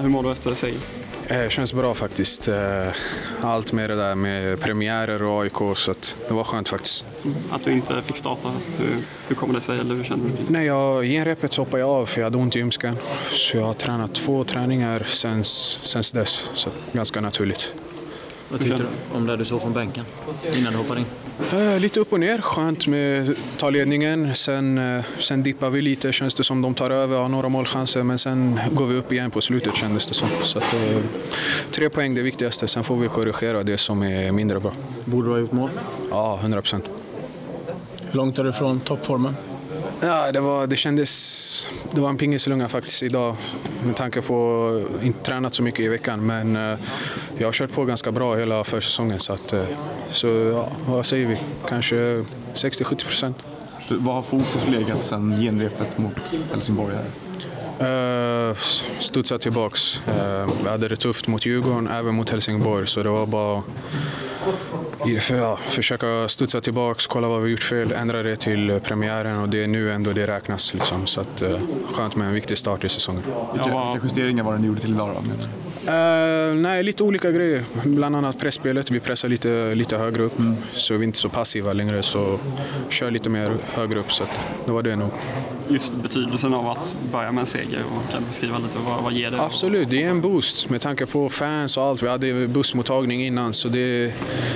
Hur mår du efter segern? Det eh, känns bra faktiskt. Eh, allt med det där med premiärer och AIK, så det var skönt faktiskt. Att du inte fick starta, hur, hur kommer det sig? Eller hur känner du? Nej, jag, genrepet så hoppade jag av för jag hade ont i ljumsken. Så jag har tränat två träningar sen, sen dess, så ganska naturligt. Vad tyckte du om det du såg från bänken innan du hoppade in? Eh, lite upp och ner. Skönt med ta ledningen. Sen, eh, sen dippar vi lite, känns det som de tar över, har några målchanser. Men sen går vi upp igen på slutet kändes det som. Så att, eh, tre poäng det viktigaste. Sen får vi korrigera det som är mindre bra. Borde du ha gjort mål? Ja, 100 procent. Hur långt är du från toppformen? Ja, det, var, det kändes... Det var en pingislunga faktiskt idag med tanke på att inte tränat så mycket i veckan. Men uh, jag har kört på ganska bra hela försäsongen. Så, att, uh, så ja, vad säger vi? Kanske 60-70 procent. Vad har fokus legat sen genrepet mot Helsingborg? Här? Uh, studsa tillbaks. Uh, vi hade det tufft mot Djurgården, även mot Helsingborg. Så det var bara ja, försöka studsa tillbaks, kolla vad vi gjort fel, ändra det till premiären och det är nu ändå det räknas. Liksom. Så att, uh, skönt med en viktig start i säsongen. Vilka, vilka justeringar var det ni gjorde till idag då? Uh, nej, lite olika grejer. Bland annat pressspelet. Vi pressar lite, lite högre upp mm. så vi är inte så passiva längre. Så kör lite mer högre upp. Så det var det nog. Just betydelsen av att börja med en seger. Och kan beskriva lite vad, vad ger det? Absolut, det är en boost med tanke på fans och allt. Vi hade bussmottagning innan så det,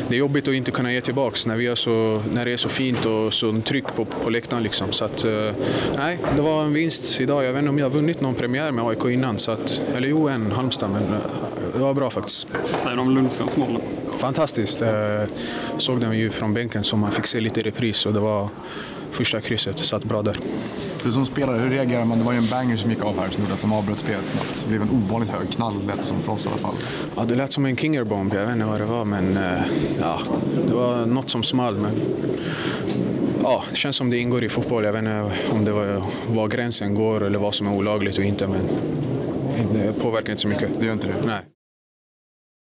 det är jobbigt att inte kunna ge tillbaks när, vi är så, när det är så fint och så tryck på, på läktaren. Liksom. Så att, uh, nej, det var en vinst idag. Jag vet inte om jag har vunnit någon premiär med AIK innan. Så att, eller jo, en Halmstad. Men, det var bra faktiskt. Vad säger du om Lundströms mål? Fantastiskt. Jag såg den ju från bänken så man fick se lite repris och det var första krysset. Satt bra där. Du som spelare, hur reagerar man? Det var ju en banger som gick av här som gjorde att de avbröt spelet snabbt. Det blev en ovanligt hög knall lät det som för oss i alla fall. Ja, det lät som en kingerbomb. Jag vet inte vad det var men ja, det var något som small. Men ja, det känns som det ingår i fotboll. Jag vet inte om det var var gränsen går eller vad som är olagligt och inte. Men det påverkar inte så mycket. Det gör inte det? Nej.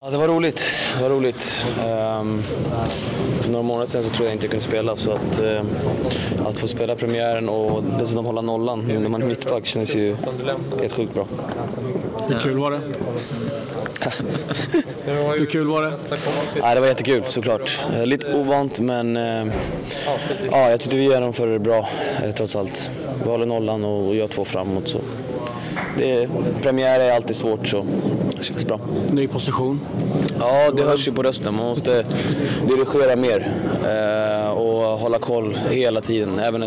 Ja, det var roligt. Det var roligt. Um, för några månader sedan så tror jag inte jag kunde spela så att, uh, att få spela premiären och dessutom hålla nollan nu när man är mittback känns ju helt sjukt bra. Hur kul var det? Hur kul var det? Ja, det var jättekul såklart. Uh, lite ovant men uh, ja, jag tyckte vi genomförde det bra trots allt. Vi håller nollan och, och gör två framåt. Så det, premiär är alltid svårt så det känns bra. Ny position? Ja, det hörs ju på rösten. Man måste dirigera mer eh, och hålla koll hela tiden. Även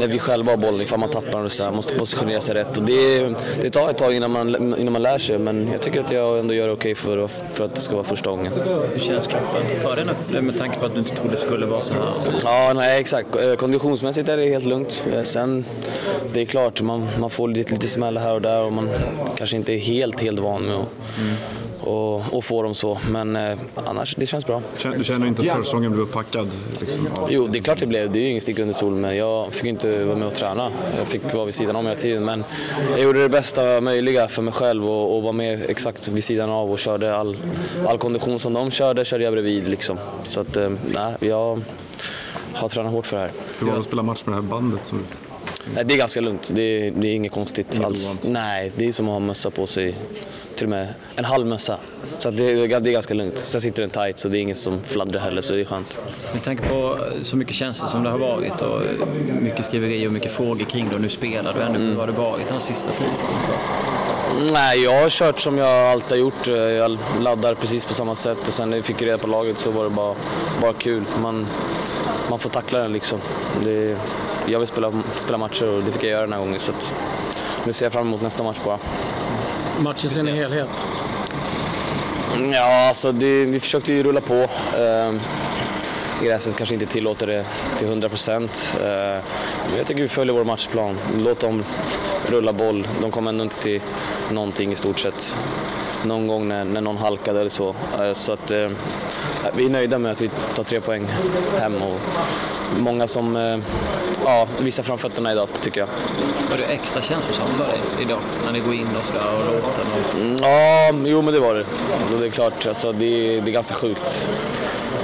när, vi själva har bollen, ifall man tappar den. Så här, måste positionera sig rätt. Och det, det tar ett tag innan man, innan man lär sig, men jag tycker att jag ändå gör det okej okay för, för att det ska vara första gången. Hur känns kroppen för dig med tanke på att du inte trodde det skulle vara så här? Ja, nej exakt. Eh, konditionsmässigt är det helt lugnt. Eh, sen, det är klart, man, man får lite, lite smäll här och där och man kanske inte är helt, helt van med att mm och, och få dem så. Men eh, annars, det känns bra. Du känner inte att försäsongen blev packad? Liksom? Jo, det är klart det blev. Det är ju inget stick under stol med. Jag fick inte vara med och träna. Jag fick vara vid sidan om hela tiden. Men jag gjorde det bästa möjliga för mig själv och, och var med exakt vid sidan av och körde all, all kondition som de körde, körde jag bredvid. Liksom. Så att, eh, nej, jag har tränat hårt för det här. Hur var det att spela match med det här bandet? Som... Nej, det är ganska lugnt. Det är, det är inget konstigt alls. Nej, det är som att ha mössa på sig till och med en halv mössa. Så det, det, är ganska lugnt. Sen sitter den tight så det är inget som fladdrar heller så det är skönt. Med tanke på så mycket känslor som det har varit och mycket skriverier och mycket frågor kring det och nu spelar du ändå. Mm. Hur har det varit den sista tiden? Nej, jag har kört som jag alltid har gjort. Jag laddar precis på samma sätt och sen när vi fick reda på laget så var det bara, bara kul. Man, man får tackla den liksom. Det, jag vill spela, spela matcher och det fick jag göra den här gången så att, nu ser jag fram emot nästa match bara matchen sin helhet? Ja, alltså det, vi försökte ju rulla på. Eh, gräset kanske inte tillåter det till 100 procent. Eh, men jag tycker vi följer vår matchplan. Låt dem rulla boll. De kommer ändå inte till någonting i stort sett. Någon gång när, när någon halkade eller så. Eh, så att, eh, vi är nöjda med att vi tar tre poäng hem. Och många som eh, ja, visar framfötterna idag, tycker jag. Var det extra känslosamt för dig idag, när ni går in och sådär och låten? Och... Mm, ja, jo men det var det. Det är klart, alltså, det, är, det är ganska sjukt.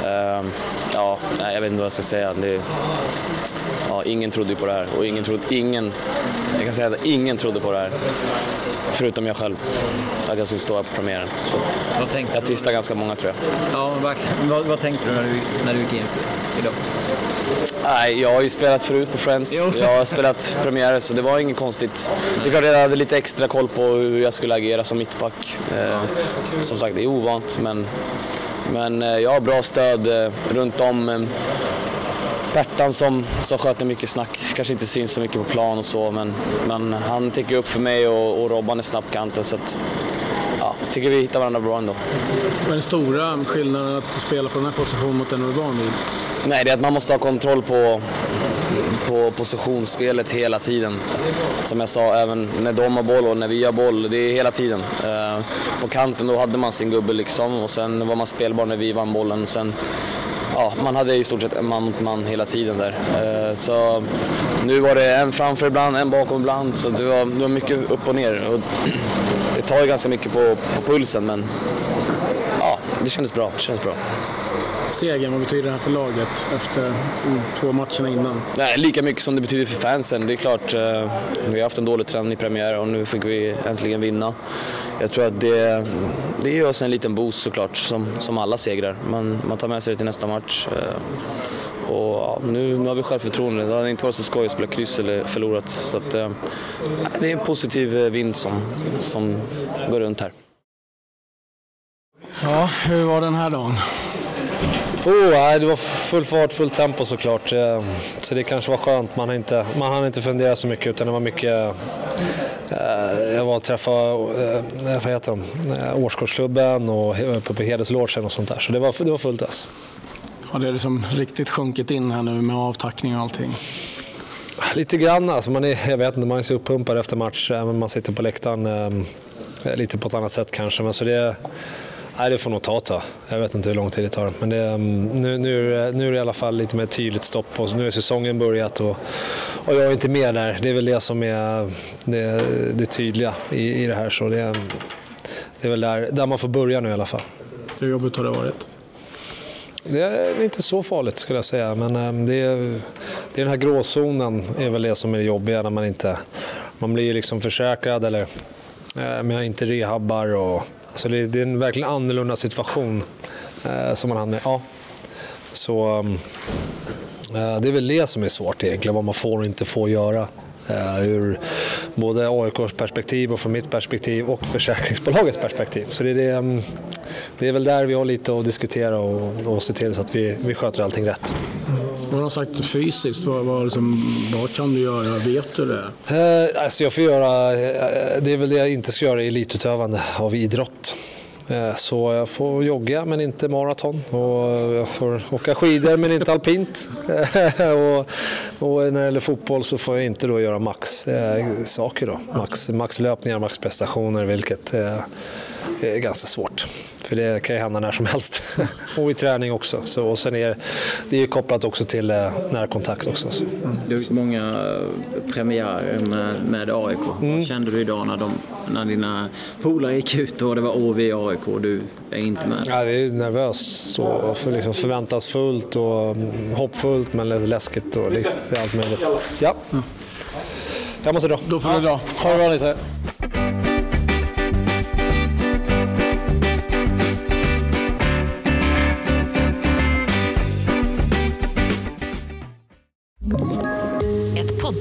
Uh, ja, jag vet inte vad jag ska säga. Det, ja, ingen trodde på det här och ingen trodde, ingen, jag kan säga att ingen trodde på det här. förutom jag själv, att jag skulle stå här på premiären. Så jag du? tystade ganska många tror jag. Ja, verkligen. Vad, vad tänkte du när du, när du gick in idag? Nej, jag har ju spelat förut på Friends. Jo. Jag har spelat premiärer så det var inget konstigt. Det är klart jag hade lite extra koll på hur jag skulle agera som mittback. Eh, som sagt, det är ovant men, men eh, jag har bra stöd eh, runt om. Eh, Pertan som, som sköter mycket snack, kanske inte syns så mycket på plan och så men, men han täcker upp för mig och, och Robban är snabb på kanten så att, tycker vi hittar varandra bra ändå. Vad är den stora skillnaden att spela på den här positionen mot den du är van vid? Nej, det är att man måste ha kontroll på, på positionsspelet hela tiden. Som jag sa, även när de har boll och när vi har boll. Det är hela tiden. Eh, på kanten då hade man sin gubbe liksom och sen var man spelbar när vi vann bollen. Sen, ja, man hade i stort sett en man mot man hela tiden där. Eh, så nu var det en framför ibland, en bakom ibland. Så det var, det var mycket upp och ner. Och tar ju ganska mycket på, på pulsen men ja, det kändes bra. Det kändes bra. Segern, vad betyder det här för laget efter mm, två matcherna innan? Nej, lika mycket som det betyder för fansen. Det är klart, eh, vi har haft en dålig trend i premiär och nu fick vi äntligen vinna. Jag tror att det, det ger oss en liten boost såklart, som, som alla segrar. Man, man tar med sig det till nästa match. Eh, och ja, nu, nu har vi självförtroende. Det hade inte varit så skoj att spela kryss eller förlorat. Så att, eh, det är en positiv eh, vind som, som går runt här. Ja, hur var den här dagen? Oh, det var full fart, full tempo såklart. Eh, Så det kanske var skönt. Man hann inte, man hann inte fundera så mycket utan det var mycket... eh, Jag var och träffade vad heter de? Årskursklubben och på hederslodgen och sånt där. Så det var, det var fullt ös. Har det liksom riktigt sjunkit in här nu med avtackning och allting? Lite grann. Alltså man är, jag vet inte, man är så uppumpad efter match. men Man sitter på läktaren eh, lite på ett annat sätt kanske. Men så det, nej, det får nog ta ett tag. Jag vet inte hur lång tid det tar. Men det, mm, nu, nu, är det- nu är det i alla fall lite mer tydligt stopp. Och nu är säsongen börjat och, och jag är inte med där. Det är väl det som är det, det tydliga i, i det här. Så det, det är väl där, där man får börja nu i alla fall. Hur jobbigt har det varit? Det är inte så farligt skulle jag säga, men eh, det är, det är den här gråzonen är väl det som är det jobbiga när man inte... Man blir ju liksom försäkrad eller eh, men jag inte rehabbar och... Alltså det, det är en verkligen annorlunda situation eh, som man hamnar i. Ja. Så mm, eh, det är väl det som är svårt egentligen, vad man får och inte får göra. Eh, ur både AIKs perspektiv och från mitt perspektiv och försäkringsbolagets perspektiv. Så det är, det, mm, det är väl där vi har lite att diskutera och, och se till så att vi, vi sköter allting rätt. Vad har de sagt fysiskt? Vad, vad, liksom, vad kan du göra? Vet du det? Eh, alltså jag får göra, eh, det är väl det jag inte ska göra elitutövande av idrott. Eh, så jag får jogga men inte maraton och eh, jag får åka skidor men inte alpint. och, och när det gäller fotboll så får jag inte då göra max eh, saker då. Max, maxlöpningar, maxprestationer vilket eh, är ganska svårt. För det kan ju hända när som helst. och i träning också. Så, och sen är det är ju kopplat också till eh, närkontakt också. Så. Du har gjort många eh, premiärer med, med AIK. Vad kände du idag när, de, när dina polare gick ut och det var OV i AIK och du är inte med? Ja, det är nervöst så för liksom förväntansfullt och mm, hoppfullt men lite läskigt och liksom, allt möjligt. Ja. Jag måste dra. Då får du dra. Ha det bra Nisse.